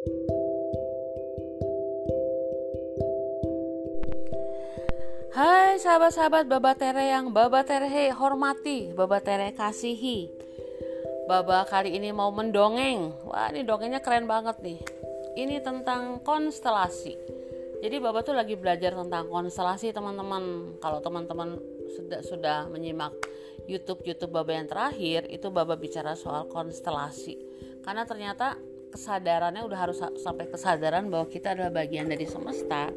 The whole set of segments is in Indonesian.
Hai sahabat-sahabat Baba Tere yang Baba Tere hormati, Baba Tere kasihi. Baba kali ini mau mendongeng. Wah, ini dongengnya keren banget nih. Ini tentang konstelasi. Jadi Baba tuh lagi belajar tentang konstelasi teman-teman. Kalau teman-teman sudah sudah menyimak YouTube YouTube Baba yang terakhir, itu Baba bicara soal konstelasi. Karena ternyata kesadarannya udah harus sampai kesadaran bahwa kita adalah bagian dari semesta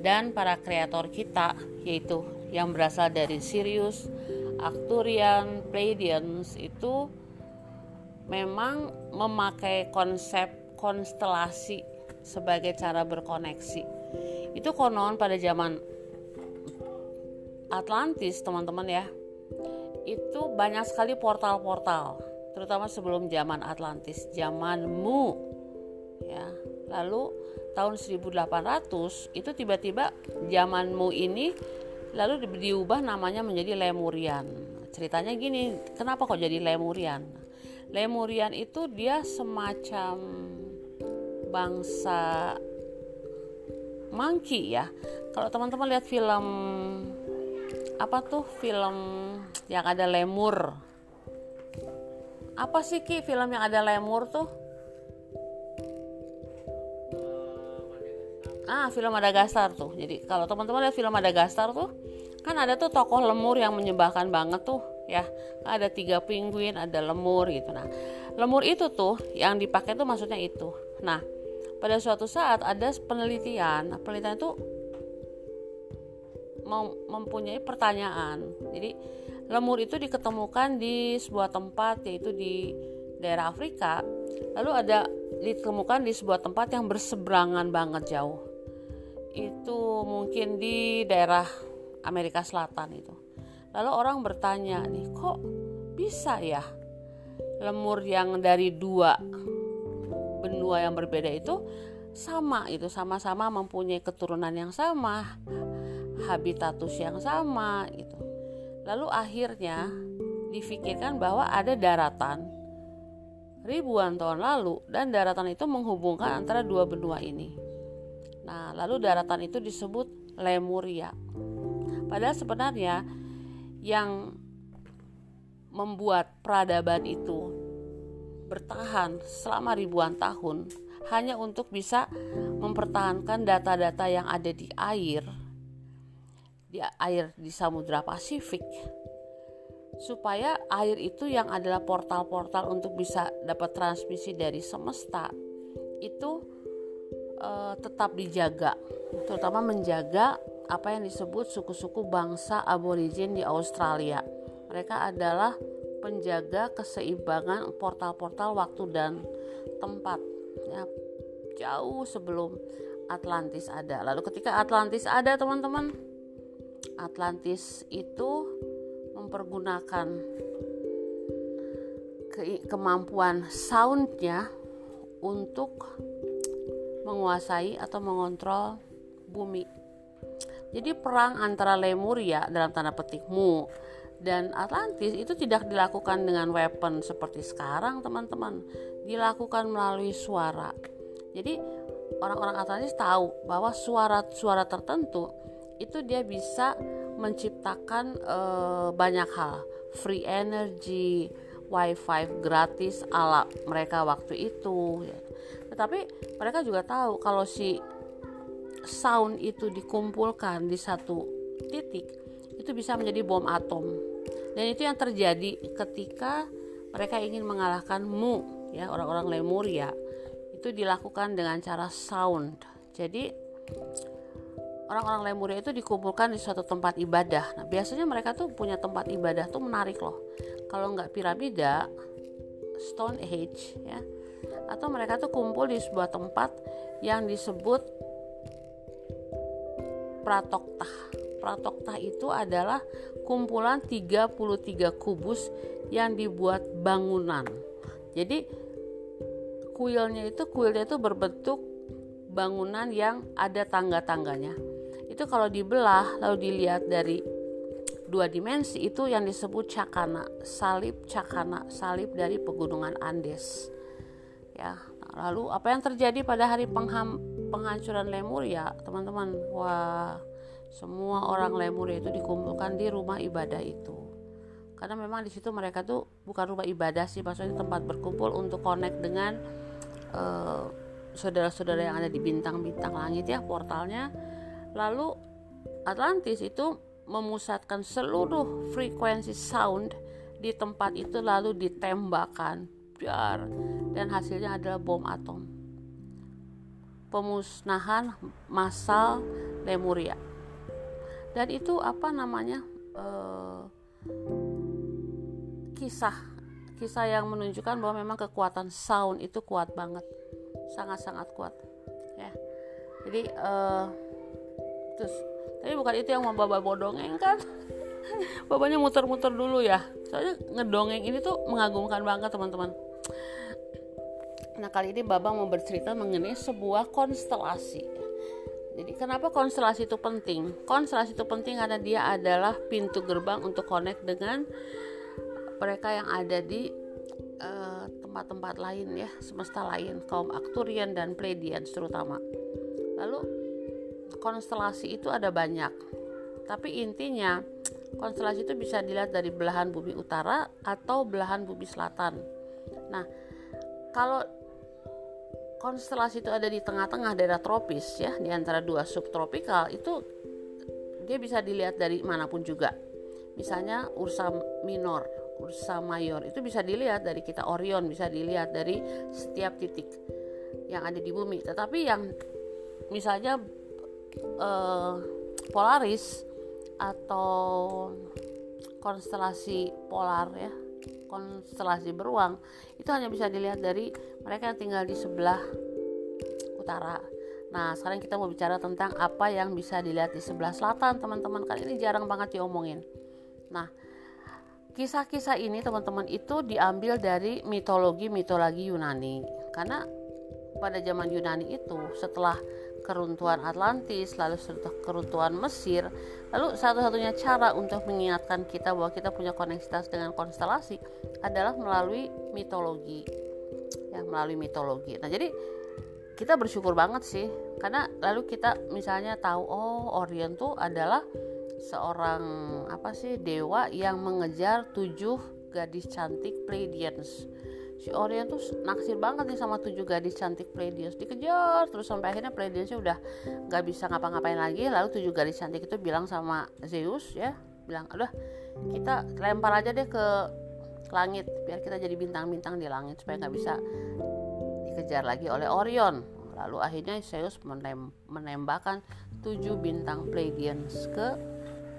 dan para kreator kita yaitu yang berasal dari Sirius, Arcturian, Pleiadians itu memang memakai konsep konstelasi sebagai cara berkoneksi. Itu konon pada zaman Atlantis, teman-teman ya. Itu banyak sekali portal-portal, terutama sebelum zaman Atlantis, zaman Mu. Ya. Lalu tahun 1800 itu tiba-tiba zamanmu ini lalu diubah namanya menjadi Lemurian. Ceritanya gini, kenapa kok jadi Lemurian? Lemurian itu dia semacam bangsa monkey ya. Kalau teman-teman lihat film apa tuh film yang ada lemur? Apa sih Ki film yang ada lemur tuh? ah film Madagaskar tuh. Jadi kalau teman-teman lihat film Madagaskar tuh kan ada tuh tokoh lemur yang menyembahkan banget tuh ya. Ada tiga penguin ada lemur gitu. Nah lemur itu tuh yang dipakai tuh maksudnya itu. Nah pada suatu saat ada penelitian nah, penelitian itu mempunyai pertanyaan. Jadi lemur itu diketemukan di sebuah tempat yaitu di daerah Afrika lalu ada ditemukan di sebuah tempat yang berseberangan banget jauh itu mungkin di daerah Amerika Selatan itu. Lalu orang bertanya nih, kok bisa ya lemur yang dari dua benua yang berbeda itu sama itu sama-sama mempunyai keturunan yang sama, habitatus yang sama itu. Lalu akhirnya difikirkan bahwa ada daratan ribuan tahun lalu dan daratan itu menghubungkan antara dua benua ini. Nah, lalu daratan itu disebut Lemuria. Padahal sebenarnya yang membuat peradaban itu bertahan selama ribuan tahun hanya untuk bisa mempertahankan data-data yang ada di air di air di Samudra Pasifik supaya air itu yang adalah portal-portal untuk bisa dapat transmisi dari semesta itu uh, tetap dijaga, terutama menjaga apa yang disebut suku-suku bangsa aborigin di Australia. Mereka adalah penjaga keseimbangan portal-portal waktu dan tempat ya jauh sebelum Atlantis ada. Lalu ketika Atlantis ada, teman-teman, Atlantis itu mempergunakan ke kemampuan soundnya untuk menguasai atau mengontrol bumi. Jadi perang antara Lemuria dalam tanda petik Mu dan Atlantis itu tidak dilakukan dengan weapon seperti sekarang teman-teman. Dilakukan melalui suara. Jadi orang-orang Atlantis tahu bahwa suara-suara tertentu itu dia bisa menciptakan e, banyak hal, free energy, wifi gratis ala mereka waktu itu. Ya. Tetapi mereka juga tahu kalau si sound itu dikumpulkan di satu titik itu bisa menjadi bom atom. Dan itu yang terjadi ketika mereka ingin mengalahkan Mu ya orang-orang Lemuria. Itu dilakukan dengan cara sound. Jadi orang-orang Lemuria itu dikumpulkan di suatu tempat ibadah nah biasanya mereka tuh punya tempat ibadah tuh menarik loh kalau nggak piramida Stone Age ya atau mereka tuh kumpul di sebuah tempat yang disebut Pratoktah. Pratoktah itu adalah kumpulan 33 kubus yang dibuat bangunan. Jadi kuilnya itu kuilnya itu berbentuk bangunan yang ada tangga-tangganya. Itu kalau dibelah lalu dilihat dari dua dimensi itu yang disebut cakana, salib cakana, salib dari pegunungan Andes. Ya nah, lalu apa yang terjadi pada hari pengham, penghancuran Lemuria teman-teman wah semua orang Lemuria itu dikumpulkan di rumah ibadah itu. Karena memang di situ mereka tuh bukan rumah ibadah sih maksudnya tempat berkumpul untuk connect dengan uh, saudara-saudara yang ada di bintang-bintang langit ya portalnya lalu Atlantis itu memusatkan seluruh frekuensi sound di tempat itu lalu ditembakkan. Biar dan hasilnya adalah bom atom. Pemusnahan massal Lemuria. Dan itu apa namanya uh, kisah kisah yang menunjukkan bahwa memang kekuatan sound itu kuat banget. Sangat-sangat kuat. Ya. Jadi uh, terus tapi bukan itu yang membawa bodongeng kan? Bapaknya muter-muter dulu ya. Soalnya ngedongeng ini tuh mengagumkan banget teman-teman. Nah kali ini babang mau bercerita mengenai sebuah konstelasi. Jadi kenapa konstelasi itu penting? Konstelasi itu penting karena dia adalah pintu gerbang untuk connect dengan mereka yang ada di eh, tempat-tempat uh, lain ya semesta lain kaum Arcturian dan Pleiadians terutama. Lalu konstelasi itu ada banyak. Tapi intinya konstelasi itu bisa dilihat dari belahan bumi utara atau belahan bumi selatan. Nah kalau konstelasi itu ada di tengah-tengah daerah tropis ya di antara dua subtropikal itu dia bisa dilihat dari mana pun juga. Misalnya Ursa Minor Ursa Mayor itu bisa dilihat dari kita Orion bisa dilihat dari setiap titik yang ada di bumi. Tetapi yang misalnya uh, Polaris atau konstelasi polar ya konstelasi beruang itu hanya bisa dilihat dari mereka yang tinggal di sebelah utara Nah, sekarang kita mau bicara tentang apa yang bisa dilihat di sebelah selatan, teman-teman. Kali ini jarang banget diomongin. Nah, kisah-kisah ini teman-teman itu diambil dari mitologi-mitologi Yunani. Karena pada zaman Yunani itu setelah keruntuhan Atlantis, lalu keruntuhan Mesir, lalu satu-satunya cara untuk mengingatkan kita bahwa kita punya koneksitas dengan konstelasi adalah melalui mitologi. Ya, melalui mitologi. Nah, jadi kita bersyukur banget sih karena lalu kita misalnya tahu oh Orion tuh adalah seorang apa sih dewa yang mengejar tujuh gadis cantik Pleiadians si Orion tuh naksir banget nih sama tujuh gadis cantik Pleiadians dikejar terus sampai akhirnya Pleiadiansnya udah nggak bisa ngapa-ngapain lagi. Lalu tujuh gadis cantik itu bilang sama Zeus ya bilang udah kita lempar aja deh ke langit biar kita jadi bintang-bintang di langit supaya nggak bisa dikejar lagi oleh Orion. Lalu akhirnya Zeus menem menembakkan tujuh bintang Pleiadians ke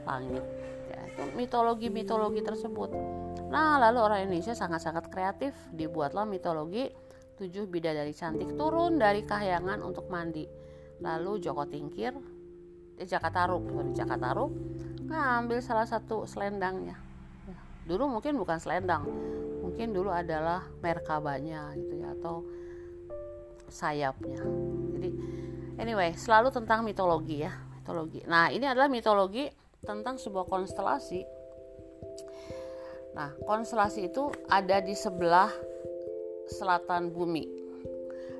langit. Ya itu mitologi-mitologi tersebut Nah, lalu orang Indonesia sangat-sangat kreatif, dibuatlah mitologi tujuh bidadari cantik turun dari kahyangan untuk mandi. Lalu Joko Tingkir, eh, Jakatarup, sorry Jakatarup, ngambil salah satu selendangnya. Ya, dulu mungkin bukan selendang, mungkin dulu adalah merkabanya gitu ya atau sayapnya. Jadi anyway, selalu tentang mitologi ya, mitologi. Nah, ini adalah mitologi tentang sebuah konstelasi Nah, konstelasi itu ada di sebelah selatan bumi.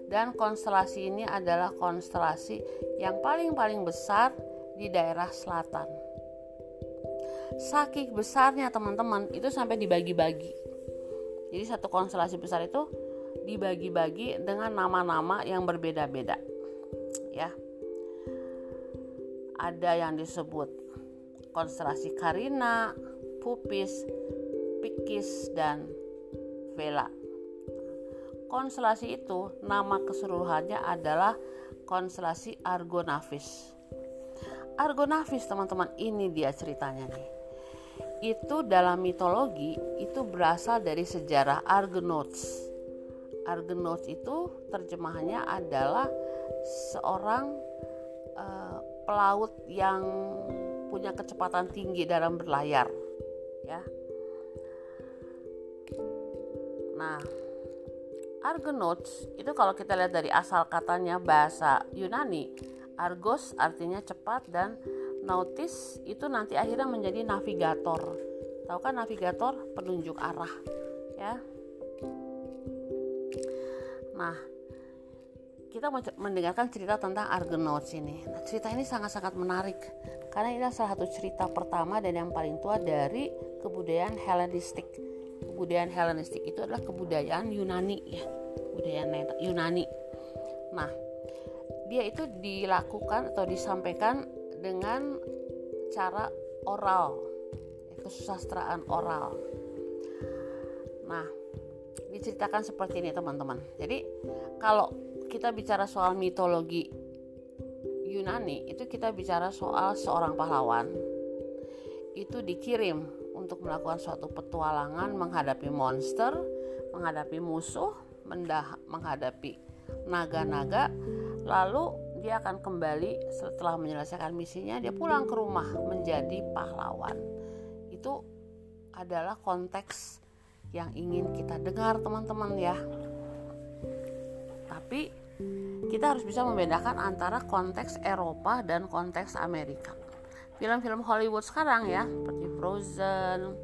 Dan konstelasi ini adalah konstelasi yang paling-paling besar di daerah selatan. Saking besarnya teman-teman itu sampai dibagi-bagi. Jadi satu konstelasi besar itu dibagi-bagi dengan nama-nama yang berbeda-beda. Ya. Ada yang disebut konstelasi Karina, Pupis, Pikis, dan Vela. Konstelasi itu nama keseluruhannya adalah konstelasi Argonavis. Argonavis teman-teman ini dia ceritanya nih. Itu dalam mitologi itu berasal dari sejarah Argonauts. Argonauts itu terjemahannya adalah seorang uh, pelaut yang punya kecepatan tinggi dalam berlayar ya Nah, Argonauts itu kalau kita lihat dari asal katanya bahasa Yunani, Argos artinya cepat dan nautis itu nanti akhirnya menjadi navigator. Tahu kan navigator penunjuk arah, ya. Nah, kita mendengarkan cerita tentang Argonauts ini. Nah, cerita ini sangat-sangat menarik karena ini adalah salah satu cerita pertama dan yang paling tua dari kebudayaan Hellenistik. Kebudayaan Hellenistik itu adalah kebudayaan Yunani ya, kebudayaan Yunani. Nah, dia itu dilakukan atau disampaikan dengan cara oral, kesusastraan oral. Nah, diceritakan seperti ini teman-teman. Jadi kalau kita bicara soal mitologi Yunani itu kita bicara soal seorang pahlawan itu dikirim untuk melakukan suatu petualangan menghadapi monster, menghadapi musuh, mendah menghadapi naga-naga, lalu dia akan kembali setelah menyelesaikan misinya dia pulang ke rumah menjadi pahlawan. Itu adalah konteks yang ingin kita dengar teman-teman ya. Tapi kita harus bisa membedakan antara konteks Eropa dan konteks Amerika. Film-film Hollywood sekarang ya, seperti Frozen,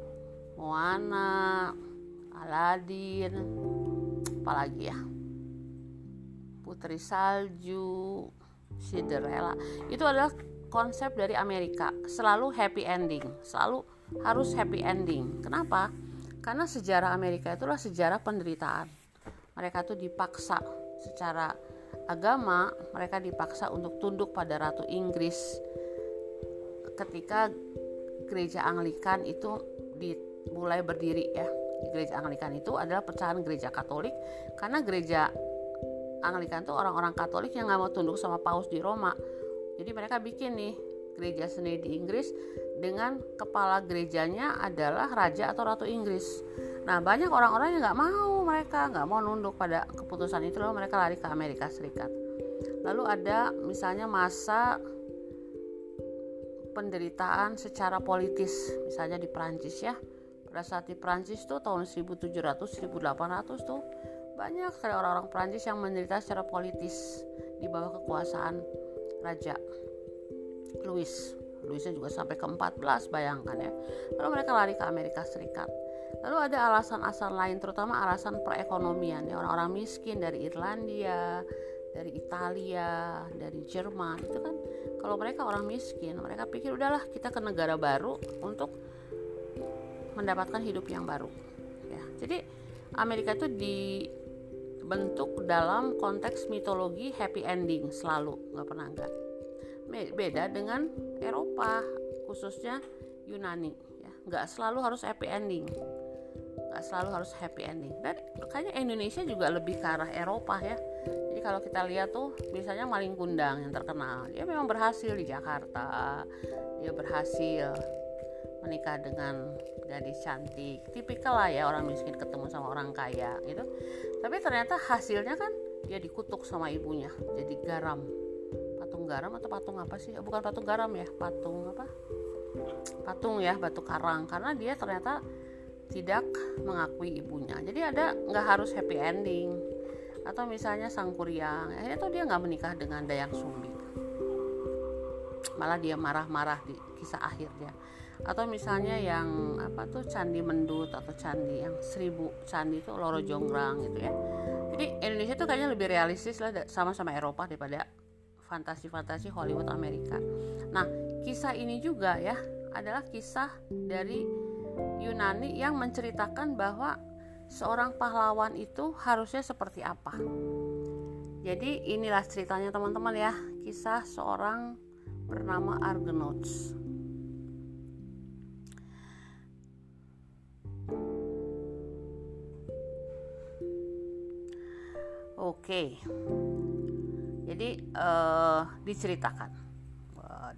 Moana, Aladdin, apalagi ya, Putri Salju, Cinderella, itu adalah konsep dari Amerika, selalu happy ending, selalu harus happy ending. Kenapa? Karena sejarah Amerika itulah sejarah penderitaan. Mereka tuh dipaksa secara agama mereka dipaksa untuk tunduk pada Ratu Inggris ketika gereja Anglikan itu dimulai berdiri ya gereja Anglikan itu adalah pecahan gereja Katolik karena gereja Anglikan itu orang-orang Katolik yang nggak mau tunduk sama Paus di Roma. Jadi mereka bikin nih gereja sendiri di Inggris dengan kepala gerejanya adalah raja atau ratu Inggris. Nah banyak orang-orang yang nggak mau mereka nggak mau nunduk pada keputusan itu lalu mereka lari ke Amerika Serikat. Lalu ada misalnya masa penderitaan secara politis. Misalnya di Prancis ya. Pada saat di Prancis tuh tahun 1700 1800 tuh banyak sekali orang-orang Prancis yang menderita secara politis di bawah kekuasaan Raja Louis. Louisnya juga sampai ke 14 bayangkan ya. Lalu mereka lari ke Amerika Serikat. Lalu ada alasan-alasan lain terutama alasan perekonomian. Ya orang-orang miskin dari Irlandia, dari Italia, dari Jerman itu kan kalau mereka orang miskin mereka pikir udahlah kita ke negara baru untuk mendapatkan hidup yang baru. Ya. Jadi Amerika itu dibentuk dalam konteks mitologi happy ending selalu nggak pernah enggak beda dengan Eropa khususnya Yunani ya. Nggak selalu harus happy ending. Nggak selalu harus happy ending. Dan kayaknya Indonesia juga lebih ke arah Eropa ya jadi kalau kita lihat tuh misalnya Maling Kundang yang terkenal dia memang berhasil di Jakarta. Dia berhasil menikah dengan gadis cantik. Tipikal lah ya orang miskin ketemu sama orang kaya gitu. Tapi ternyata hasilnya kan dia dikutuk sama ibunya. Jadi garam. Patung garam atau patung apa sih? Bukan patung garam ya patung apa? Patung ya batu karang. Karena dia ternyata tidak mengakui ibunya. Jadi ada nggak harus happy ending atau misalnya sang kuryang akhirnya tuh dia nggak menikah dengan Dayang Sumbi malah dia marah-marah di kisah akhirnya. Atau misalnya yang apa tuh candi mendut atau candi yang seribu candi itu loro jonggrang gitu ya. Jadi Indonesia tuh kayaknya lebih realistis lah sama-sama Eropa daripada fantasi-fantasi Hollywood Amerika. Nah kisah ini juga ya adalah kisah dari Yunani yang menceritakan bahwa seorang pahlawan itu harusnya seperti apa. Jadi inilah ceritanya teman-teman ya, kisah seorang bernama Argonauts. Oke, jadi uh, diceritakan,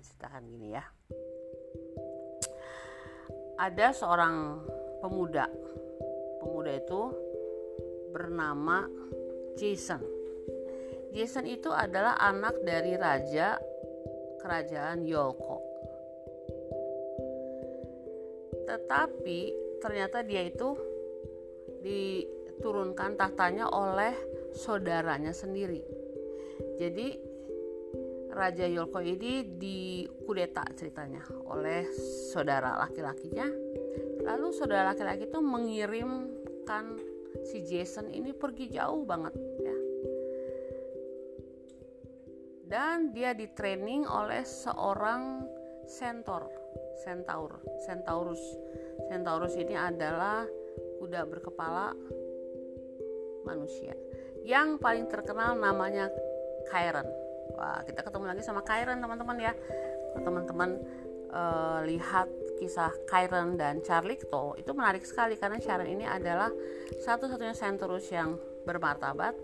diceritakan gini ya ada seorang pemuda. Pemuda itu bernama Jason. Jason itu adalah anak dari raja kerajaan Yolko. Tetapi ternyata dia itu diturunkan tahtanya oleh saudaranya sendiri. Jadi Raja Yolko ini dikudeta ceritanya oleh saudara laki-lakinya. Lalu saudara laki-laki itu mengirimkan si Jason ini pergi jauh banget ya. dan dia di training oleh seorang centaur centaur centaurus centaurus ini adalah kuda berkepala manusia. Yang paling terkenal namanya Chiron wah kita ketemu lagi sama Chiron teman-teman ya. Teman-teman uh, lihat kisah Chiron dan Charlikto itu menarik sekali karena Chiron ini adalah satu-satunya centaurus yang bermartabat.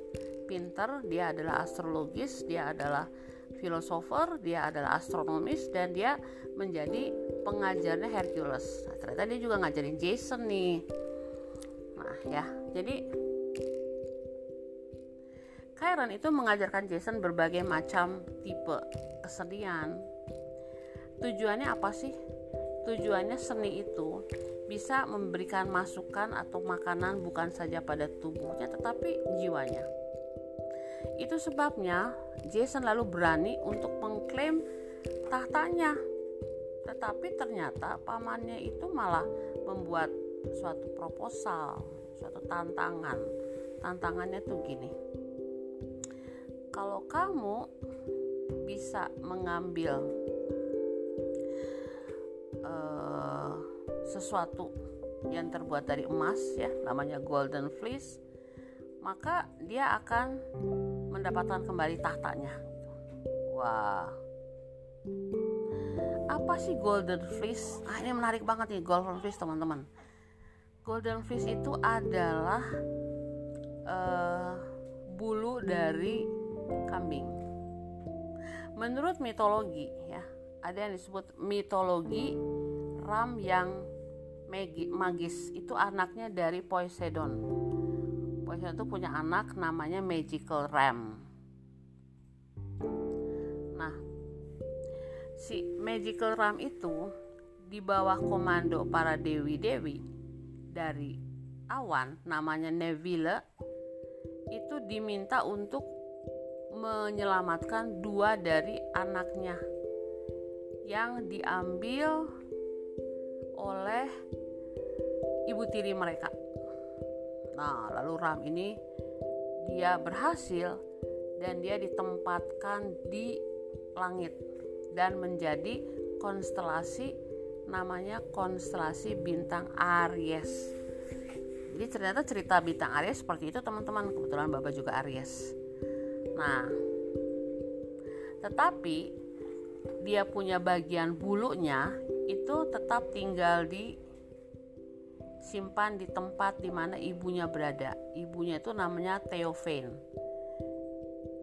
Pinter dia adalah astrologis dia adalah filosofer dia adalah astronomis dan dia menjadi pengajarnya Hercules. Nah, ternyata dia juga ngajarin Jason nih. Nah ya jadi Chiron itu mengajarkan Jason berbagai macam tipe kesenian tujuannya apa sih tujuannya seni itu bisa memberikan masukan atau makanan bukan saja pada tubuhnya tetapi jiwanya itu sebabnya Jason lalu berani untuk mengklaim tahtanya. Tetapi ternyata pamannya itu malah membuat suatu proposal, suatu tantangan. Tantangannya tuh gini. Kalau kamu bisa mengambil uh, sesuatu yang terbuat dari emas ya, namanya golden fleece, maka dia akan mendapatkan kembali tahtanya. Wah. Apa sih golden fleece? Ah, ini menarik banget nih golden fleece, teman-teman. Golden fleece itu adalah uh, bulu dari kambing. Menurut mitologi ya, ada yang disebut mitologi ram yang magis. Itu anaknya dari Poseidon. Poison itu punya anak namanya Magical Ram. Nah, si Magical Ram itu di bawah komando para dewi-dewi dari awan namanya Neville itu diminta untuk menyelamatkan dua dari anaknya yang diambil oleh ibu tiri mereka Nah, lalu Ram ini dia berhasil dan dia ditempatkan di langit dan menjadi konstelasi namanya konstelasi bintang Aries. Jadi ternyata cerita bintang Aries seperti itu teman-teman. Kebetulan Bapak juga Aries. Nah, tetapi dia punya bagian bulunya itu tetap tinggal di simpan di tempat di mana ibunya berada. Ibunya itu namanya Theophane.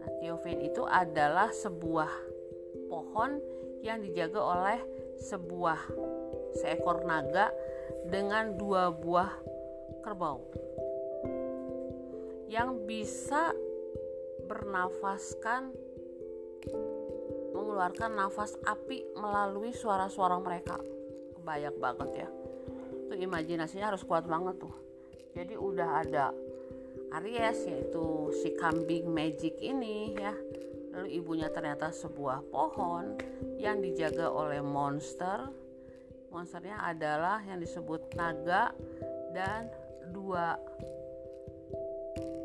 Nah, Theophane itu adalah sebuah pohon yang dijaga oleh sebuah seekor naga dengan dua buah kerbau yang bisa bernafaskan mengeluarkan nafas api melalui suara-suara mereka. Kebanyak banget ya. Itu imajinasinya harus kuat banget tuh. Jadi udah ada Aries yaitu si kambing magic ini ya. Lalu ibunya ternyata sebuah pohon yang dijaga oleh monster. Monsternya adalah yang disebut naga dan dua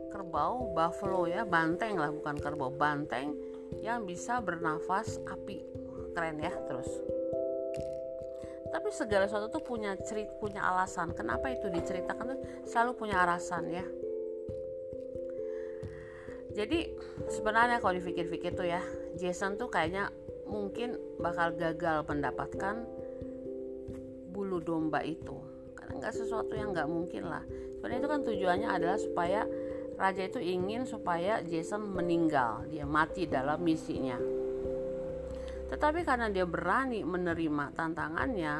kerbau buffalo ya banteng lah bukan kerbau banteng yang bisa bernafas api. Keren ya terus. Tapi segala sesuatu tuh punya cerit punya alasan. Kenapa itu diceritakan tuh? Selalu punya alasan ya. Jadi sebenarnya kalau dipikir-pikir tuh ya Jason tuh kayaknya mungkin bakal gagal mendapatkan bulu domba itu. Karena nggak sesuatu yang nggak mungkin lah. Sebenarnya itu kan tujuannya adalah supaya raja itu ingin supaya Jason meninggal dia mati dalam misinya tetapi karena dia berani menerima tantangannya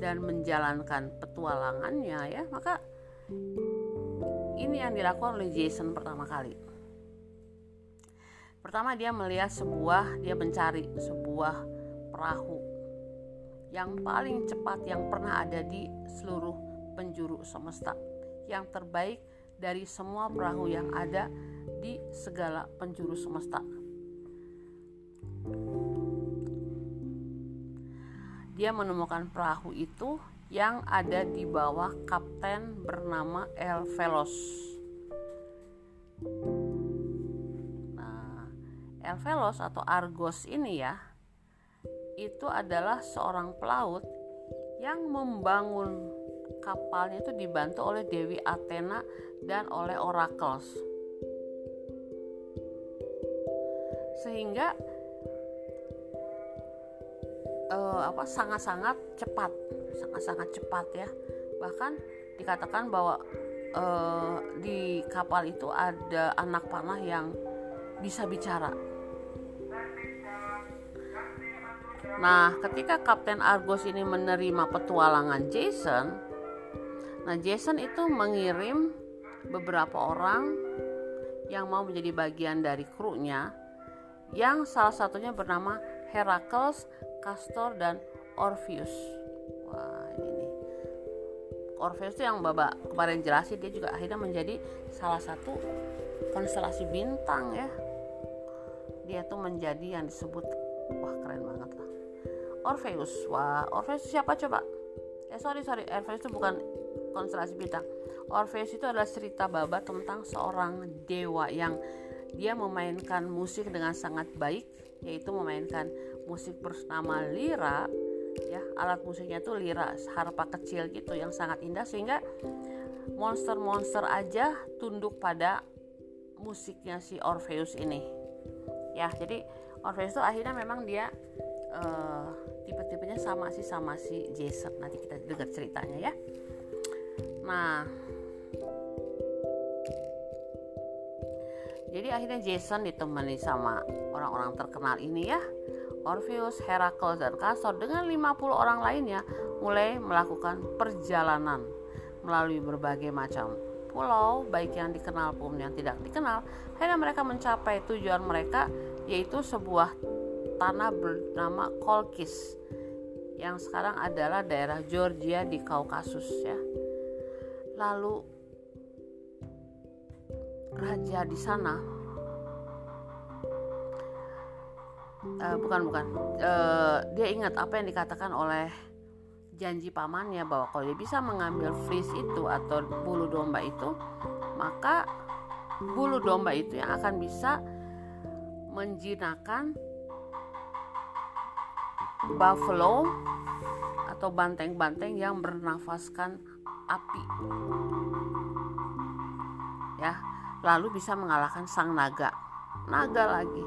dan menjalankan petualangannya ya, maka ini yang dilakukan oleh Jason pertama kali. Pertama dia melihat sebuah, dia mencari sebuah perahu yang paling cepat yang pernah ada di seluruh penjuru semesta. Yang terbaik dari semua perahu yang ada di segala penjuru semesta dia menemukan perahu itu yang ada di bawah kapten bernama El Velos. Nah, Elvelos atau Argos ini ya itu adalah seorang pelaut yang membangun kapalnya itu dibantu oleh Dewi Athena dan oleh Oracles. Sehingga uh, apa sangat-sangat cepat, sangat-sangat cepat ya. Bahkan dikatakan bahwa uh, di kapal itu ada anak panah yang bisa bicara Nah, ketika Kapten Argos ini menerima petualangan Jason, nah Jason itu mengirim beberapa orang yang mau menjadi bagian dari krunya yang salah satunya bernama Heracles, Castor dan Orpheus. Wah, ini nih. Orpheus itu yang Bapak kemarin jelasin dia juga akhirnya menjadi salah satu konstelasi bintang ya. Dia tuh menjadi yang disebut wah keren banget lah Orpheus wah Orpheus siapa coba eh sorry sorry Orpheus itu bukan konstelasi bintang Orpheus itu adalah cerita baba tentang seorang dewa yang dia memainkan musik dengan sangat baik yaitu memainkan musik bernama lira ya alat musiknya itu lira harpa kecil gitu yang sangat indah sehingga monster-monster aja tunduk pada musiknya si Orpheus ini. Ya jadi Orpheus itu akhirnya memang dia uh, tipe-tipenya sama sih sama si Jason. Nanti kita dengar ceritanya ya nah. Jadi akhirnya Jason ditemani sama orang-orang terkenal ini ya. Orpheus, Heracles, dan Castor. Dengan 50 orang lainnya mulai melakukan perjalanan melalui berbagai macam pulau baik yang dikenal pun yang tidak dikenal. Akhirnya mereka mencapai tujuan mereka yaitu sebuah tanah bernama Kolkis yang sekarang adalah daerah Georgia di Kaukasus ya. Lalu raja di sana. Uh, bukan bukan. Uh, dia ingat apa yang dikatakan oleh janji pamannya bahwa kalau dia bisa mengambil fleece itu atau bulu domba itu maka bulu domba itu yang akan bisa menjinakkan buffalo atau banteng-banteng yang bernafaskan api. Ya, lalu bisa mengalahkan sang naga. Naga lagi.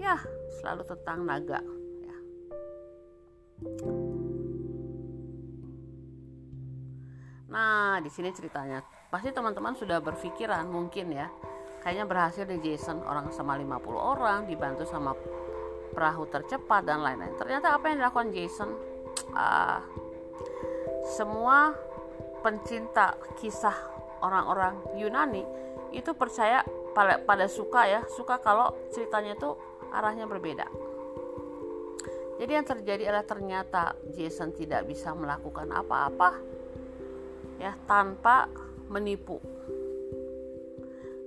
Ya, selalu tentang naga, ya. Nah, di sini ceritanya. Pasti teman-teman sudah berpikiran mungkin ya. Kayaknya berhasil di Jason orang sama 50 orang dibantu sama perahu tercepat dan lain-lain. Ternyata apa yang dilakukan Jason? Uh, semua pencinta kisah orang-orang Yunani itu percaya pada, pada suka ya, suka kalau ceritanya itu arahnya berbeda. Jadi yang terjadi adalah ternyata Jason tidak bisa melakukan apa-apa ya tanpa menipu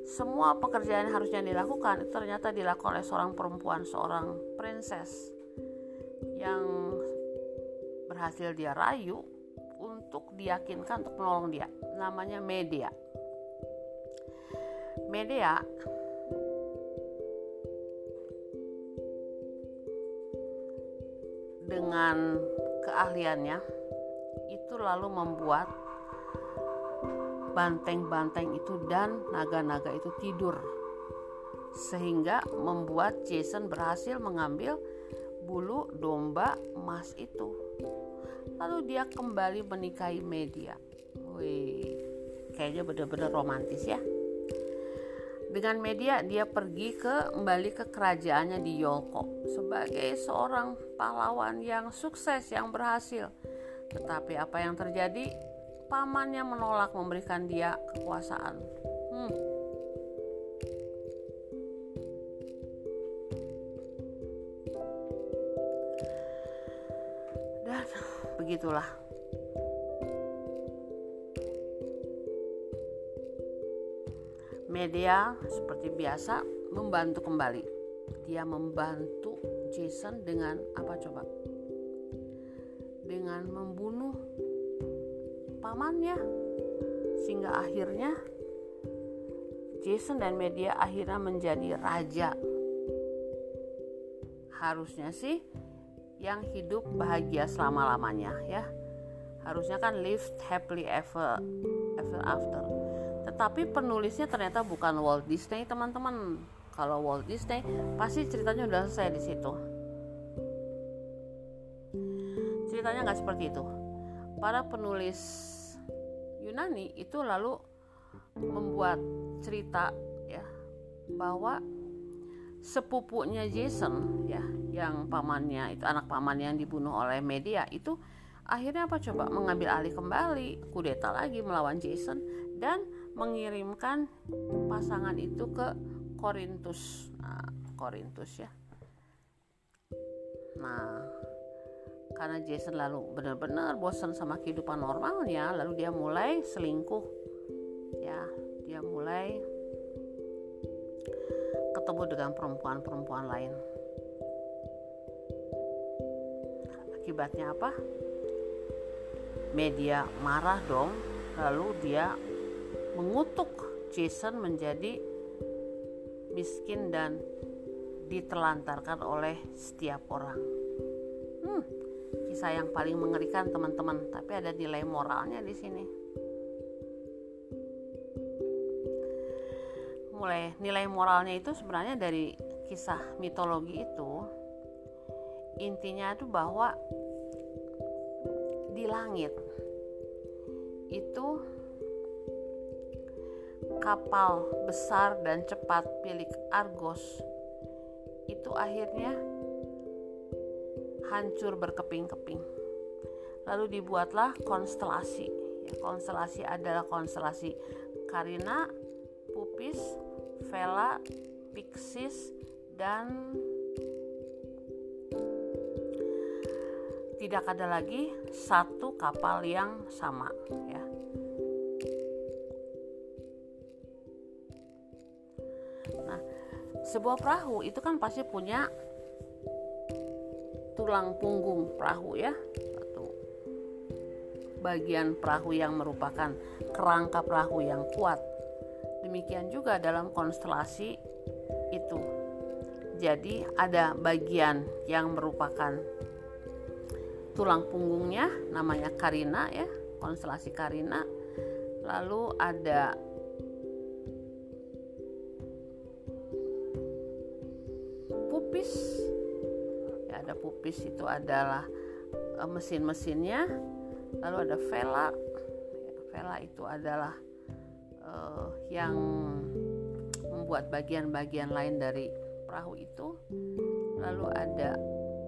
semua pekerjaan yang harusnya dilakukan itu ternyata dilakukan oleh seorang perempuan, seorang princess yang berhasil dia rayu untuk diyakinkan untuk menolong dia. Namanya Media. Media dengan keahliannya itu lalu membuat banteng-banteng itu dan naga-naga itu tidur sehingga membuat Jason berhasil mengambil bulu domba emas itu lalu dia kembali menikahi media. Wih kayaknya benar-benar romantis ya. Dengan media dia pergi ke kembali ke kerajaannya di Yolko sebagai seorang pahlawan yang sukses yang berhasil. Tetapi apa yang terjadi? Pamannya menolak memberikan dia kekuasaan. Begitulah. Media seperti biasa membantu kembali. Dia membantu Jason dengan apa coba? Dengan membunuh pamannya sehingga akhirnya Jason dan media akhirnya menjadi raja harusnya sih yang hidup bahagia selama-lamanya ya. Harusnya kan live happily ever ever after. Tetapi penulisnya ternyata bukan Walt Disney teman-teman. Kalau Walt Disney pasti ceritanya udah selesai di situ. Ceritanya nggak seperti itu. Para penulis Yunani itu lalu membuat cerita ya bahwa sepupunya Jason ya yang pamannya itu anak pamannya yang dibunuh oleh media itu akhirnya apa coba? Mengambil alih kembali kudeta lagi melawan Jason dan mengirimkan pasangan itu ke Korintus. Nah Korintus ya. Nah karena Jason lalu benar-benar bosan sama kehidupan normalnya lalu dia mulai selingkuh ketemu dengan perempuan-perempuan lain. Akibatnya apa? Media marah dong, lalu dia mengutuk Jason menjadi miskin dan ditelantarkan oleh setiap orang. Hmm, kisah yang paling mengerikan teman-teman, tapi ada nilai moralnya di sini. Mulai nilai moralnya itu sebenarnya dari kisah mitologi itu intinya itu bahwa di langit itu kapal besar dan cepat milik Argos itu akhirnya hancur berkeping-keping. Lalu dibuatlah konstelasi. Ya, konstelasi adalah konstelasi Karina, Pupis, Vela, Pixis, dan tidak ada lagi satu kapal yang sama ya. Nah, sebuah perahu itu kan pasti punya tulang punggung perahu ya bagian perahu yang merupakan kerangka perahu yang kuat Demikian juga dalam konstelasi itu. Jadi ada bagian yang merupakan tulang punggungnya namanya Karina ya, konstelasi Karina. Lalu ada pupis. Ya, ada pupis itu adalah uh, mesin-mesinnya. Lalu ada vela. Ya, vela itu adalah uh, yang membuat bagian-bagian lain dari perahu itu lalu ada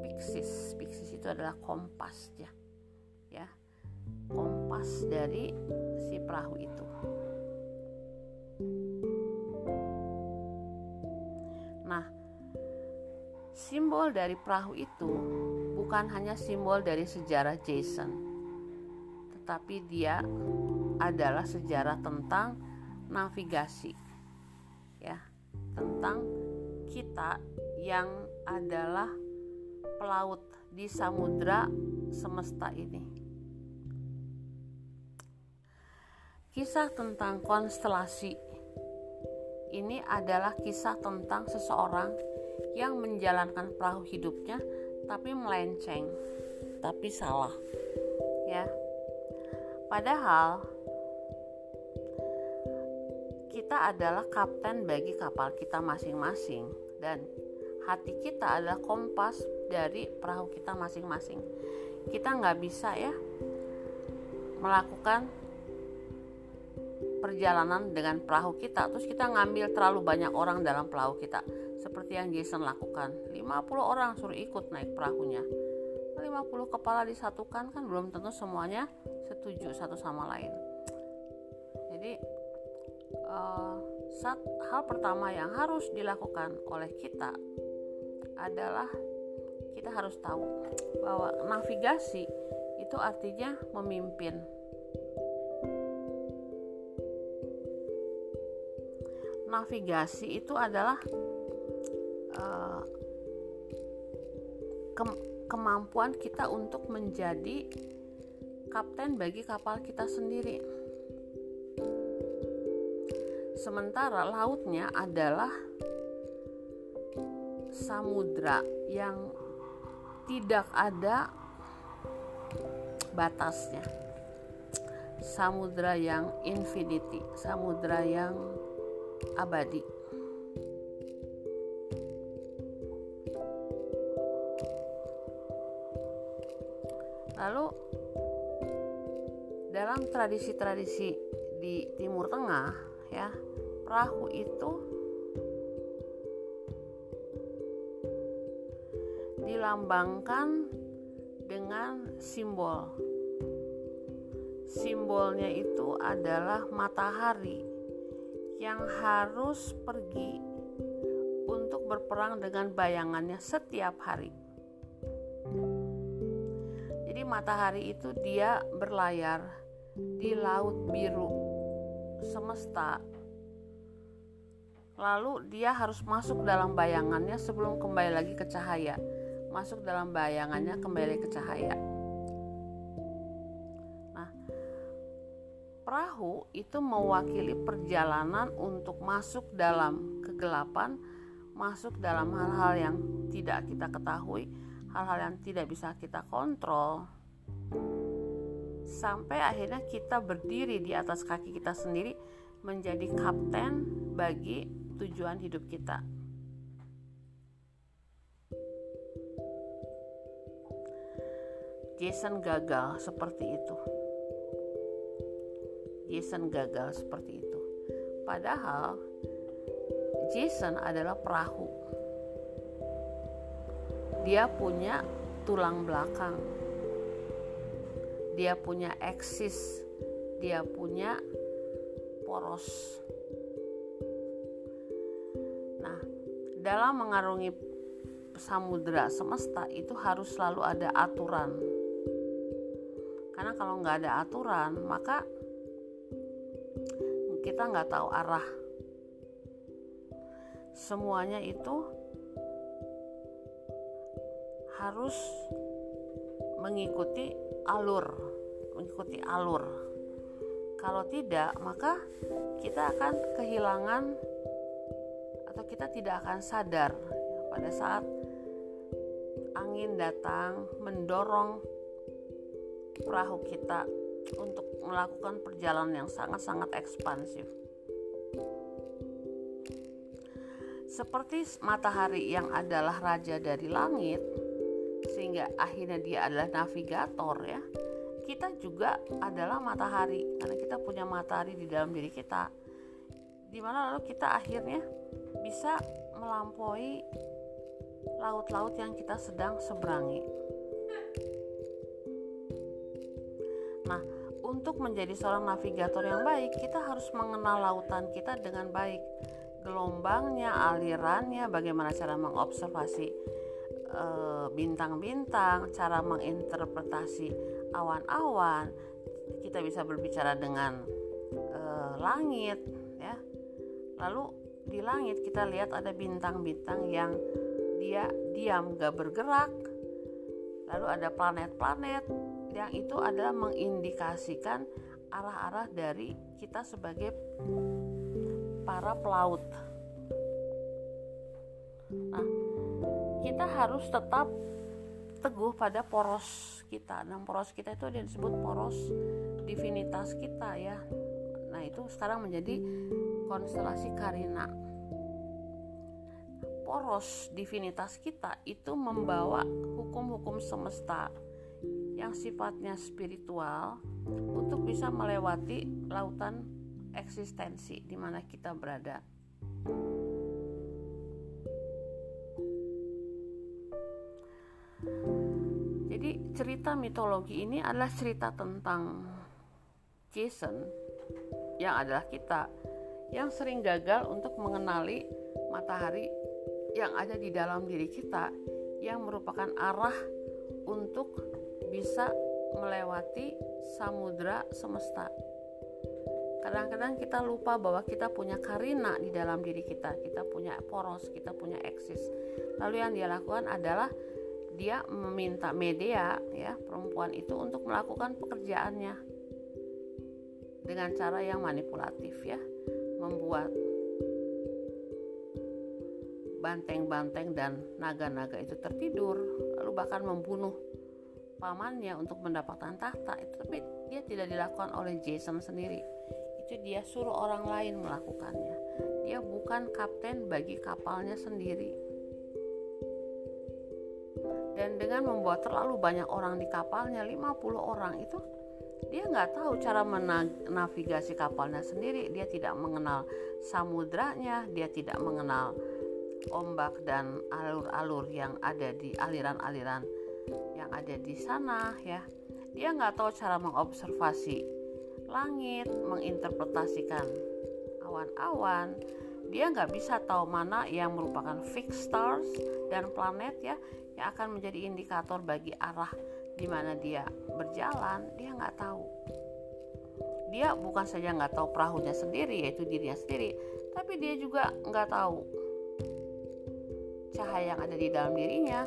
pixis pixis itu adalah kompas ya. Ya kompas dari si perahu itu. Nah simbol dari perahu itu bukan hanya simbol dari sejarah Jason tetapi dia adalah sejarah tentang navigasi ya tentang kita yang adalah pelaut di samudra semesta ini. Kisah tentang konstelasi ini adalah kisah tentang seseorang yang menjalankan perahu hidupnya tapi melenceng, tapi salah. Ya. Padahal kita adalah kapten bagi kapal kita masing-masing. Dan hati kita adalah kompas dari perahu kita masing-masing. Kita nggak bisa ya melakukan perjalanan dengan perahu kita. Terus kita ngambil terlalu banyak orang dalam perahu kita. Seperti yang Jason lakukan. 50 orang suruh ikut naik perahunya. 50 kepala disatukan kan belum tentu semuanya setuju satu sama lain. Jadi uh, hal pertama yang harus dilakukan oleh kita adalah kita harus tahu bahwa navigasi itu artinya memimpin. Navigasi itu adalah uh, ke kemampuan kita untuk menjadi kapten bagi kapal kita sendiri sementara lautnya adalah samudra yang tidak ada batasnya. Samudra yang infinity samudra yang abadi. Lalu dalam tradisi-tradisi di Timur Tengah ya. Perahu itu dilambangkan dengan simbol. Simbolnya itu adalah matahari yang harus pergi untuk berperang dengan bayangannya setiap hari. Jadi matahari itu dia berlayar di laut biru semesta. Lalu dia harus masuk dalam bayangannya sebelum kembali lagi ke cahaya. Masuk dalam bayangannya kembali ke cahaya. Nah, perahu itu mewakili perjalanan untuk masuk dalam kegelapan, masuk dalam hal-hal yang tidak kita ketahui, hal-hal yang tidak bisa kita kontrol sampai akhirnya kita berdiri di atas kaki kita sendiri menjadi kapten bagi tujuan hidup kita. Jason gagal seperti itu. Jason gagal seperti itu. Padahal Jason adalah perahu. Dia punya tulang belakang dia punya eksis, dia punya poros. Nah, dalam mengarungi samudera semesta itu harus selalu ada aturan. Karena kalau nggak ada aturan, maka kita nggak tahu arah. Semuanya itu harus mengikuti alur, mengikuti alur. Kalau tidak, maka kita akan kehilangan atau kita tidak akan sadar pada saat angin datang mendorong perahu kita untuk melakukan perjalanan yang sangat-sangat ekspansif. Seperti matahari yang adalah raja dari langit, sehingga akhirnya dia adalah navigator ya kita juga adalah matahari. Karena kita punya matahari di dalam diri kita di mana lalu kita akhirnya bisa melampaui laut-laut yang kita sedang seberangi. Nah untuk menjadi seorang navigator yang baik kita harus mengenal lautan kita dengan baik. Gelombangnya alirannya bagaimana cara mengobservasi bintang-bintang, cara menginterpretasi awan-awan, kita bisa berbicara dengan uh, langit, ya. Lalu di langit kita lihat ada bintang-bintang yang dia diam gak bergerak. Lalu ada planet-planet yang itu adalah mengindikasikan arah-arah dari kita sebagai para pelaut. Nah, kita harus tetap teguh pada poros kita. Dan poros kita itu disebut poros divinitas kita ya. Nah itu sekarang menjadi konstelasi Karina poros divinitas kita itu membawa hukum-hukum semesta yang sifatnya spiritual untuk bisa melewati lautan eksistensi di mana kita berada. Jadi cerita mitologi ini adalah cerita tentang Jason yang adalah kita yang sering gagal untuk mengenali matahari yang ada di dalam diri kita yang merupakan arah untuk bisa melewati samudra semesta. Kadang-kadang kita lupa bahwa kita punya karina di dalam diri kita, kita punya poros, kita punya eksis. Lalu yang dia lakukan adalah dia meminta media ya perempuan itu untuk melakukan pekerjaannya dengan cara yang manipulatif ya membuat banteng-banteng dan naga-naga itu tertidur lalu bahkan membunuh pamannya untuk mendapatkan tahta itu. Tapi dia tidak dilakukan oleh Jason sendiri. Itu dia suruh orang lain melakukannya. Dia bukan kapten bagi kapalnya sendiri dan dengan membawa terlalu banyak orang di kapalnya 50 orang itu dia nggak tahu cara menavigasi kapalnya sendiri. Dia tidak mengenal samudranya dia tidak mengenal ombak dan alur-alur yang ada di aliran-aliran yang ada di sana ya. Dia nggak tahu cara mengobservasi langit menginterpretasikan awan-awan dia nggak bisa tahu mana yang merupakan fixed stars dan planet ya yang akan menjadi indikator bagi arah di mana dia berjalan. Dia nggak tahu. Dia bukan saja nggak tahu perahunya sendiri yaitu dirinya sendiri tapi dia juga nggak tahu cahaya yang ada di dalam dirinya.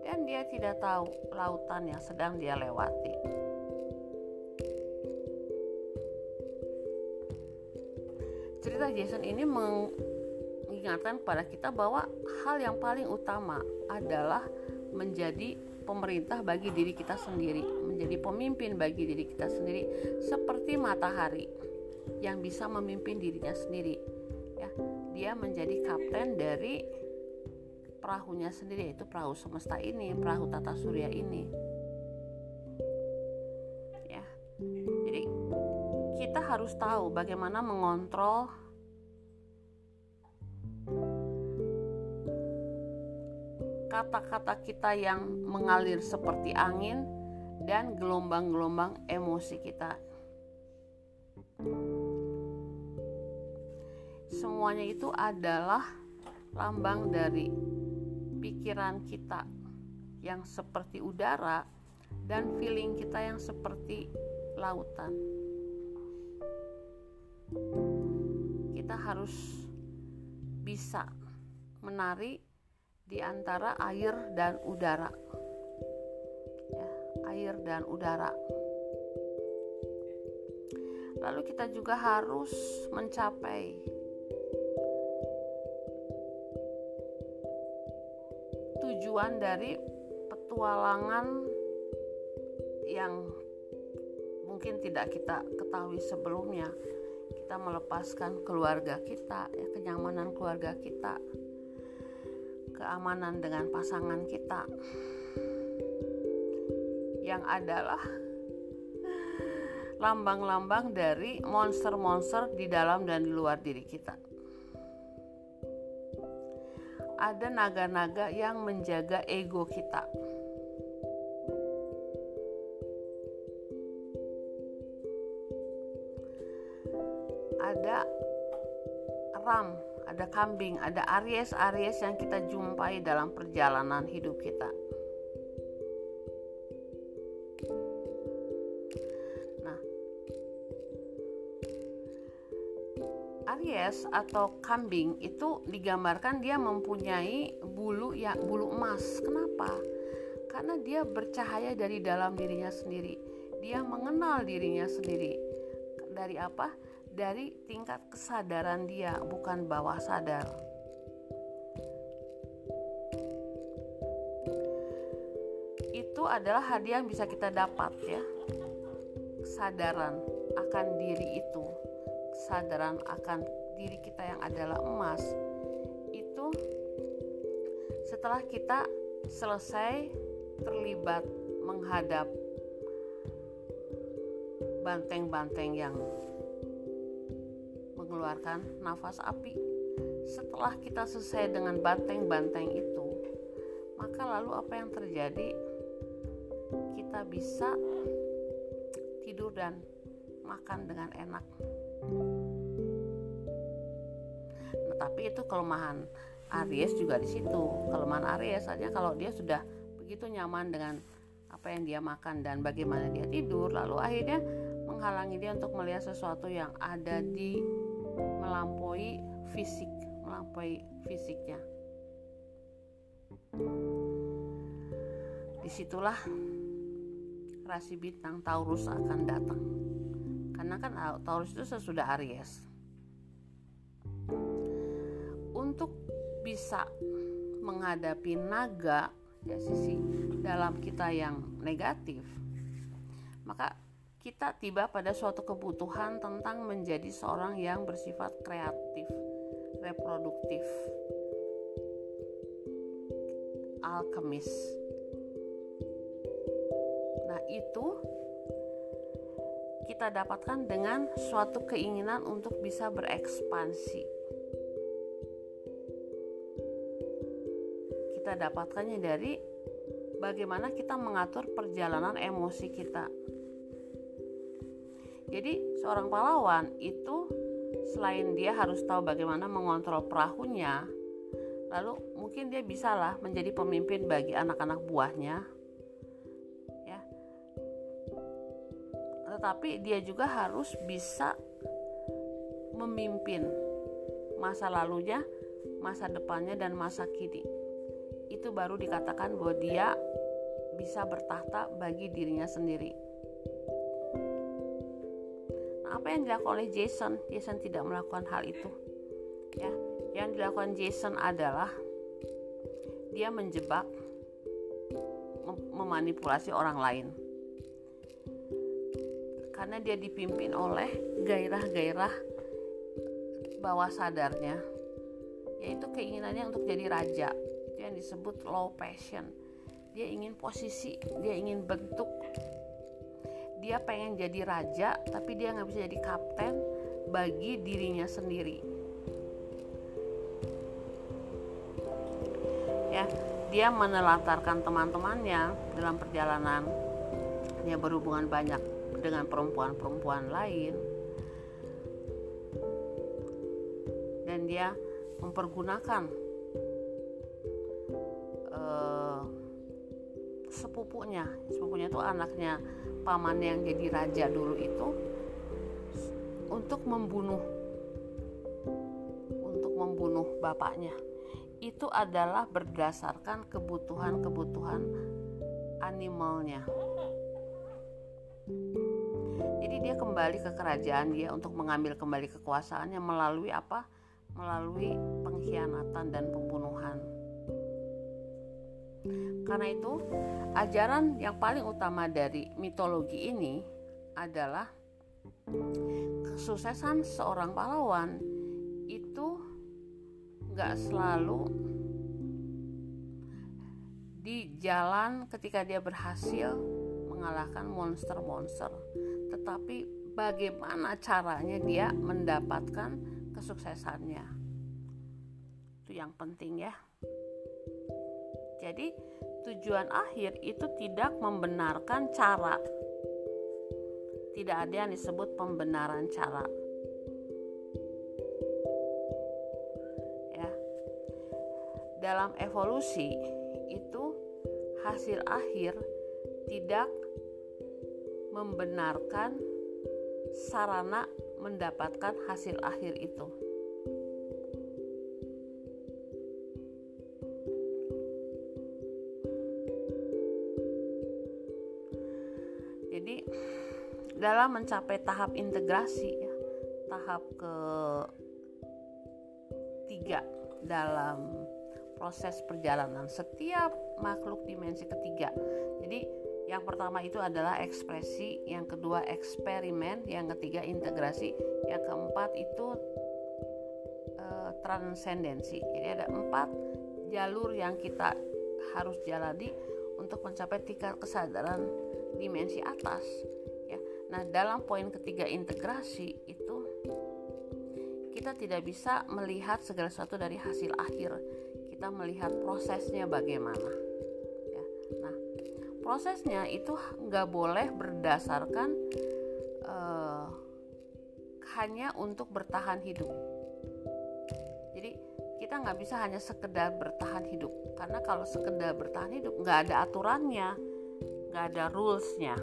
Dan dia tidak tahu lautan yang sedang dia lewati cerita Jason ini mengingatkan kepada kita bahwa hal yang paling utama adalah menjadi pemerintah bagi diri kita sendiri, menjadi pemimpin bagi diri kita sendiri, seperti matahari yang bisa memimpin dirinya sendiri. Ya, dia menjadi kapten dari perahunya sendiri, yaitu perahu semesta ini, perahu tata surya ini. Harus tahu bagaimana mengontrol kata-kata kita yang mengalir seperti angin dan gelombang-gelombang emosi kita. Semuanya itu adalah lambang dari pikiran kita yang seperti udara dan feeling kita yang seperti lautan. Kita harus bisa menarik di antara air dan udara. Ya, air dan udara. Lalu kita juga harus mencapai tujuan dari petualangan yang mungkin tidak kita ketahui sebelumnya. Kita melepaskan keluarga kita, ya, kenyamanan keluarga kita, keamanan dengan pasangan kita yang adalah lambang-lambang dari monster-monster di dalam dan di luar diri kita. Ada naga-naga yang menjaga ego kita. Ada ram ada kambing, ada aries-aries yang kita jumpai dalam perjalanan hidup kita. Nah, Aries atau kambing itu digambarkan dia mempunyai bulu ya bulu emas. Kenapa? Karena dia bercahaya dari dalam dirinya sendiri. Dia mengenal dirinya sendiri. Dari apa? Dari tingkat kesadaran dia, bukan bawah sadar. Itu adalah hadiah yang bisa kita dapat ya. Kesadaran akan diri itu, kesadaran akan diri kita yang adalah emas. Itu setelah kita selesai terlibat menghadap banteng-banteng yang mengeluarkan nafas api. Setelah kita selesai dengan banteng-banteng itu, maka lalu apa yang terjadi? Kita bisa tidur dan makan dengan enak. Nah, tapi itu kelemahan Aries juga di situ. Kelemahan Aries saja kalau dia sudah begitu nyaman dengan apa yang dia makan dan bagaimana dia tidur, lalu akhirnya menghalangi dia untuk melihat sesuatu yang ada di melampaui fisik, melampaui fisiknya. Di situlah rasi bintang Taurus akan datang. Karena kan Taurus itu sesudah Aries. Untuk bisa menghadapi naga ya sisi dalam kita yang negatif kita tiba pada suatu kebutuhan tentang menjadi seorang yang bersifat kreatif, reproduktif, alkemis. Nah, itu kita dapatkan dengan suatu keinginan untuk bisa berekspansi. Kita dapatkannya dari bagaimana kita mengatur perjalanan emosi kita jadi seorang pahlawan itu selain dia harus tahu bagaimana mengontrol perahunya, lalu mungkin dia bisalah menjadi pemimpin bagi anak-anak buahnya. Ya. Tetapi dia juga harus bisa memimpin masa lalunya, masa depannya dan masa kini. Itu baru dikatakan bahwa dia bisa bertahta bagi dirinya sendiri yang dilakukan oleh Jason? Jason tidak melakukan hal itu. Ya yang dilakukan Jason adalah dia menjebak mem memanipulasi orang lain. Karena dia dipimpin oleh gairah-gairah bawah sadarnya yaitu keinginannya untuk jadi raja. Itu yang disebut low passion. Dia ingin posisi dia ingin bentuk dia pengen jadi raja tapi dia nggak bisa jadi kapten bagi dirinya sendiri. Ya dia menelantarkan teman-temannya dalam perjalanan. Dia berhubungan banyak dengan perempuan-perempuan lain. Dan dia mempergunakan sepupunya. Sepupunya itu anaknya paman yang jadi raja dulu itu untuk membunuh untuk membunuh bapaknya. Itu adalah berdasarkan kebutuhan-kebutuhan animalnya. Jadi dia kembali ke kerajaan dia untuk mengambil kembali kekuasaannya melalui apa? Melalui pengkhianatan dan pembunuhan karena itu, ajaran yang paling utama dari mitologi ini adalah kesuksesan seorang pahlawan itu gak selalu di jalan ketika dia berhasil mengalahkan monster-monster, tetapi bagaimana caranya dia mendapatkan kesuksesannya. Itu yang penting ya. Jadi, tujuan akhir itu tidak membenarkan cara. Tidak ada yang disebut pembenaran cara. Ya. Dalam evolusi itu hasil akhir tidak membenarkan sarana mendapatkan hasil akhir itu. Dalam mencapai tahap integrasi ya, tahap ke tiga dalam proses perjalanan setiap makhluk dimensi ketiga. Jadi yang pertama itu adalah ekspresi, yang kedua eksperimen, yang ketiga integrasi, yang keempat itu uh, transendensi. Jadi ada empat jalur yang kita harus jalani untuk mencapai tingkat kesadaran dimensi atas Nah, dalam poin ketiga integrasi itu kita tidak bisa melihat segala sesuatu dari hasil akhir. Kita melihat prosesnya bagaimana. Ya. Nah, prosesnya itu nggak boleh berdasarkan uh, hanya untuk bertahan hidup. Jadi kita nggak bisa hanya sekedar bertahan hidup karena kalau sekedar bertahan hidup nggak ada aturannya, nggak ada rulesnya.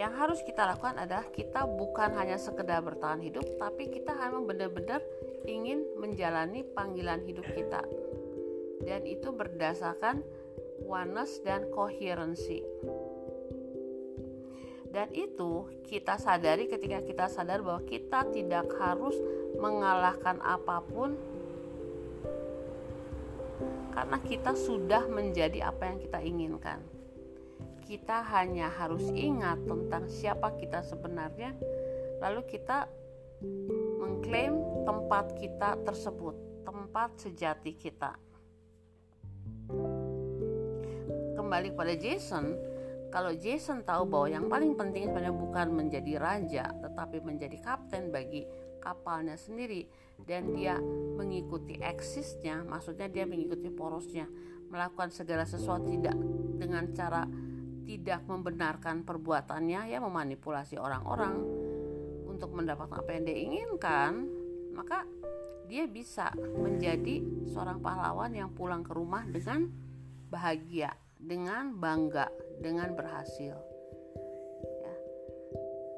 Yang harus kita lakukan adalah kita bukan hanya sekedar bertahan hidup tapi kita hanya benar-benar ingin menjalani panggilan hidup kita dan itu berdasarkan oneness dan koherensi dan itu kita sadari ketika kita sadar bahwa kita tidak harus mengalahkan apa pun karena kita sudah menjadi apa yang kita inginkan. Kita hanya harus ingat tentang siapa kita sebenarnya, lalu kita mengklaim tempat kita tersebut, tempat sejati kita. Kembali pada Jason, kalau Jason tahu bahwa yang paling penting sebenarnya bukan menjadi raja, tetapi menjadi kapten bagi kapalnya sendiri dan dia mengikuti eksisnya, maksudnya dia mengikuti porosnya, melakukan segala sesuatu tidak dengan cara tidak membenarkan perbuatannya, ya memanipulasi orang-orang untuk mendapatkan apa yang dia inginkan, maka dia bisa menjadi seorang pahlawan yang pulang ke rumah dengan bahagia, dengan bangga, dengan berhasil. Ya.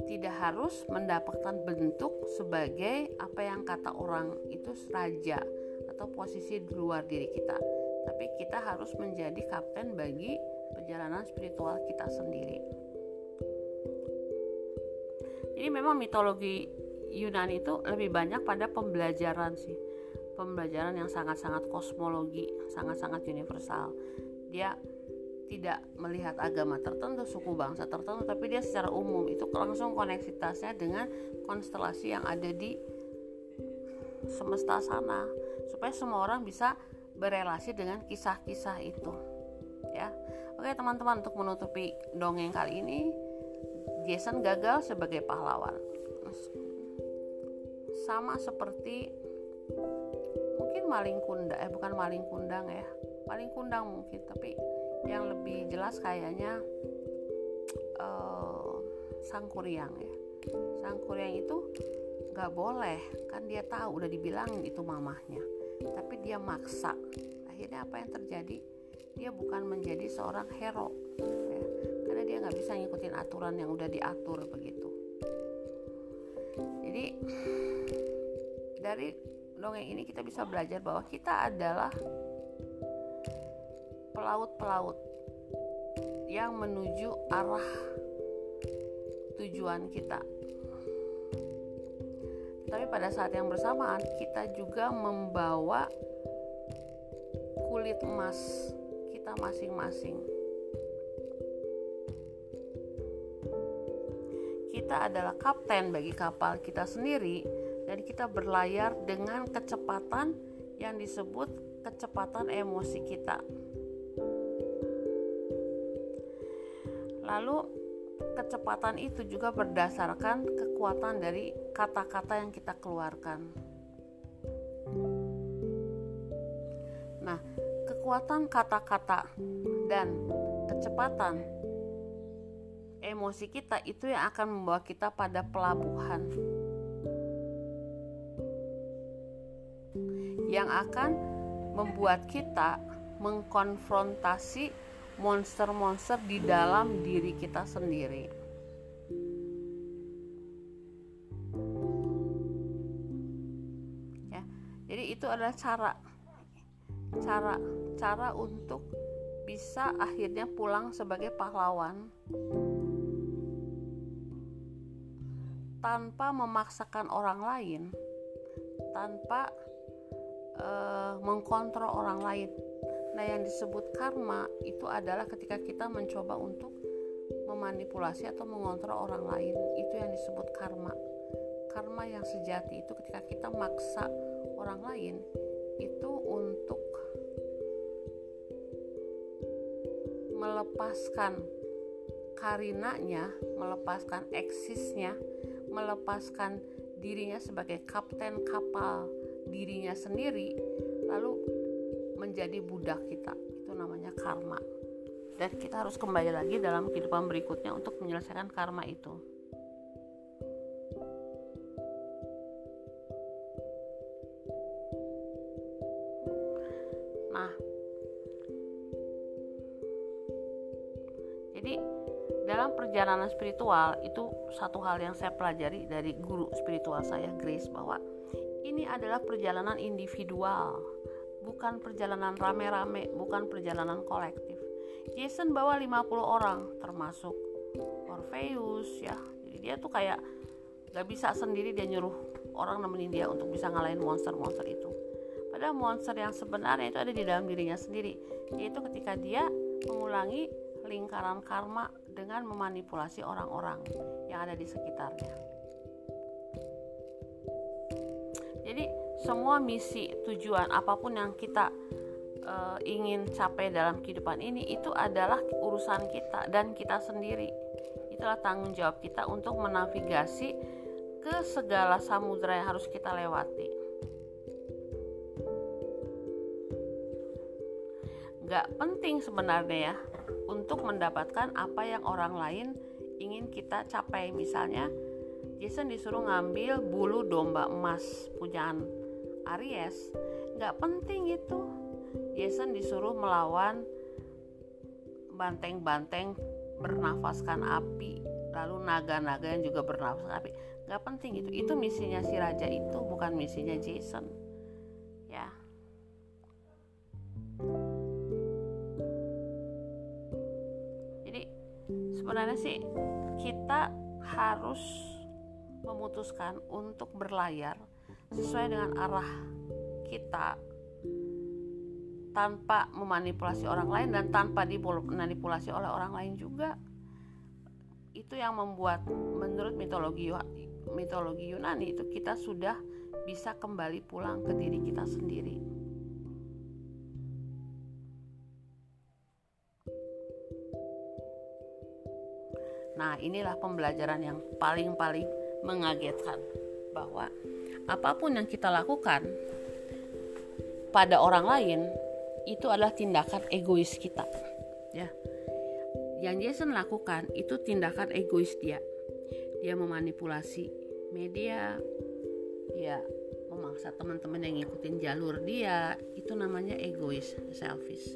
Tidak harus mendapatkan bentuk sebagai apa yang kata orang itu raja atau posisi di luar diri kita, tapi kita harus menjadi kapten bagi perjalanan spiritual kita sendiri. Jadi memang mitologi Yunani itu lebih banyak pada pembelajaran sih pembelajaran yang sangat-sangat kosmologi, sangat-sangat universal. Dia tidak melihat agama tertentu, suku bangsa tertentu, tapi dia secara umum itu langsung koneksitasnya dengan konstelasi yang ada di semesta sana, supaya semua orang bisa berelasi dengan kisah-kisah itu. Ya, oke teman-teman untuk menutupi dongeng kali ini, Jason gagal sebagai pahlawan, sama seperti mungkin maling kundang, eh bukan maling kundang ya, maling kundang mungkin, tapi yang lebih jelas kayaknya uh, sang kuryang ya. Sang kuryang itu nggak boleh kan dia tahu udah dibilang itu mamahnya. Tapi dia maksa. Akhirnya apa yang terjadi dia bukan menjadi seorang hero ya, karena dia nggak bisa ngikutin aturan yang udah diatur begitu. Jadi dari dongeng ini kita bisa belajar bahwa kita adalah pelaut-pelaut yang menuju arah tujuan kita. Tapi pada saat yang bersamaan kita juga membawa kulit emas kita masing-masing. Kita adalah kapten bagi kapal kita sendiri dan kita berlayar dengan kecepatan yang disebut kecepatan emosi kita. Lalu kecepatan itu juga berdasarkan kekuatan dari kata-kata yang kita keluarkan. Kekuatan kata-kata dan kecepatan emosi kita itu yang akan membawa kita pada pelabuhan yang akan membuat kita mengkonfrontasi monster-monster di dalam diri kita sendiri. Ya, jadi itu adalah cara cara cara untuk bisa akhirnya pulang sebagai pahlawan tanpa memaksakan orang lain, tanpa uh, mengkontrol orang lain Nah, yang disebut karma itu adalah ketika kita mencoba untuk memanipulasi atau mengontrol orang lain. Itu yang disebut karma. Karma yang sejati itu ketika kita maksa orang lain itu melepaskan karinanya, melepaskan eksisnya, melepaskan dirinya sebagai kapten kapal dirinya sendiri, lalu menjadi budak kita. Itu namanya karma. Dan kita harus kembali lagi dalam kehidupan berikutnya untuk menyelesaikan karma itu perjalanan spiritual itu satu hal yang saya pelajari dari guru spiritual saya Grace bahwa ini adalah perjalanan individual bukan perjalanan rame-rame, bukan perjalanan kolektif. Jason bawa 50 orang termasuk Orpheus ya jadi dia tuh kayak gak bisa sendiri dia nyuruh orang nemenin dia untuk bisa ngalahin monster-monster itu padahal monster yang sebenarnya itu ada di dalam dirinya sendiri yaitu ketika dia mengulangi lingkaran karma dengan memanipulasi orang-orang yang ada di sekitarnya jadi semua misi tujuan apa pun yang kita uh, ingin capai dalam kehidupan ini itu adalah urusan kita dan kita sendiri itulah tanggung jawab kita untuk menavigasi ke segala samudera yang harus kita lewati. Gak penting sebenarnya ya untuk mendapatkan apa yang orang lain ingin kita capai. Misalnya, Jason disuruh ngambil bulu domba emas punyaan Aries. Gak penting itu. Jason disuruh melawan banteng-banteng bernafaskan api lalu naga-naga yang juga bernafas api nggak penting itu itu misinya si raja itu bukan misinya Jason ya sebenarnya sih kita harus memutuskan untuk berlayar sesuai dengan arah kita tanpa memanipulasi orang lain dan tanpa dimanipulasi oleh orang lain juga itu yang membuat menurut mitologi mitologi Yunani itu kita sudah bisa kembali pulang ke diri kita sendiri. Nah, inilah pembelajaran yang paling-paling mengagetkan bahwa apa pun yang kita lakukan pada orang lain itu adalah tindakan egois kita. Ya. Yang Jason lakukan itu tindakan egois dia. Dia memanipulasi media ya memaksa teman-teman yang ngikutin jalur dia itu namanya egois selfish.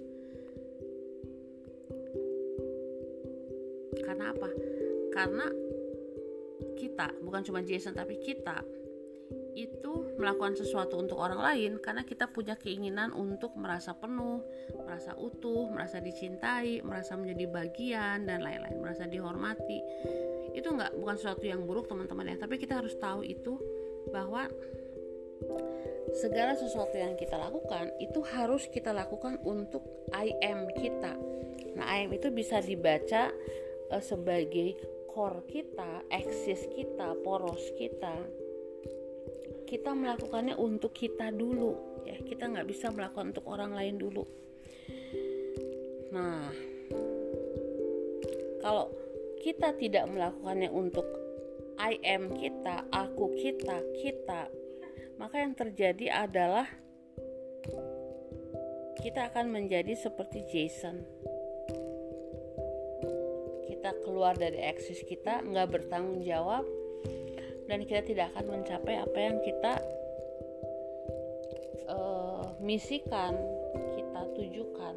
Karena apa karena kita bukan cuma Jason tapi kita itu melakukan sesuatu untuk orang lain karena kita punya keinginan untuk merasa penuh, merasa utuh, merasa dicintai, merasa menjadi bagian dan lain-lain, merasa dihormati. Itu enggak bukan sesuatu yang buruk teman-teman ya, tapi kita harus tahu itu bahwa segala sesuatu yang kita lakukan itu harus kita lakukan untuk I am kita. Nah, I am itu bisa dibaca uh, sebagai core kita, eksis kita, poros kita, kita melakukannya untuk kita dulu ya. Kita nggak bisa melakukan untuk orang lain dulu. Nah kalau kita tidak melakukannya untuk I am kita aku kita kita maka yang terjadi adalah kita akan menjadi seperti Jason kita keluar dari eksis kita nggak bertanggung jawab dan kita tidak akan mencapai apa yang kita uh, misikan, kita tujukan.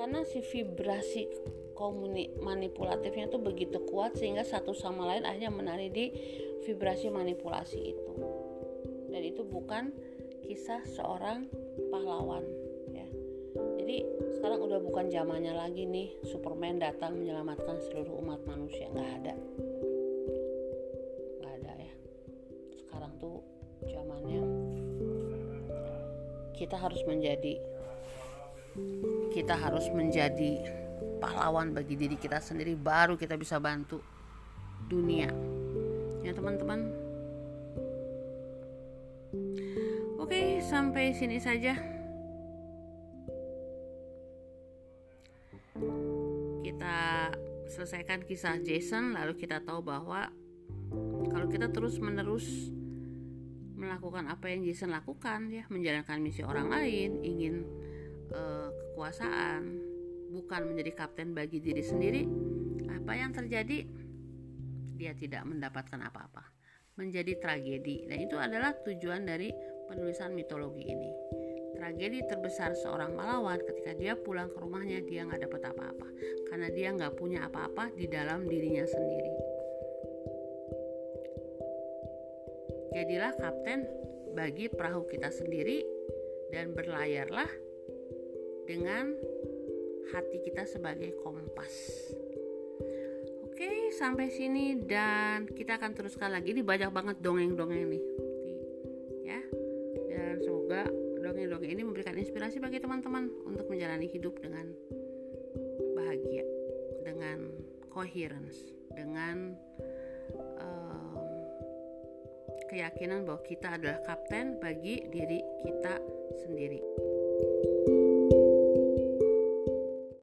Karena si vibrasi komuni manipulatifnya itu begitu kuat sehingga satu sama lain akhirnya menari di vibrasi manipulasi itu. Dan itu bukan kisah seorang pahlawan ya. Jadi sekarang udah bukan zamannya lagi nih Superman datang menyelamatkan seluruh umat manusia. Nggak ada. Kita harus menjadi kita harus menjadi pahlawan bagi diri kita sendiri baru kita bisa bantu dunia. Ya teman-teman. Oke sampai sini saja selesaikan kisah Jason lalu kita tahu bahwa kalau kita terus menerus melakukan apa yang Jason lakukan ya menjalankan misi orang lain ingin uh, kekuasaan bukan menjadi kapten bagi diri sendiri apa yang terjadi? Dia tidak mendapatkan apa-apa. Menjadi tragedi. Dan itu adalah tujuan dari penulisan mitologi ini tragedi terbesar seorang pahlawan ketika dia pulang ke rumahnya dia nggak dapat apa-apa karena dia nggak punya apa-apa di dalam dirinya sendiri Jadilah kapten bagi perahu kita sendiri dan berlayarlah dengan hati kita sebagai kompas. Oke, sampai sini dan kita akan teruskan lagi. Ini banyak banget dongeng-dongeng nih. Dongeng-dongeng ini memberikan inspirasi bagi teman-teman untuk menjalani hidup dengan bahagia, dengan coherence, dengan um, keyakinan bahwa kita adalah kapten bagi diri kita sendiri.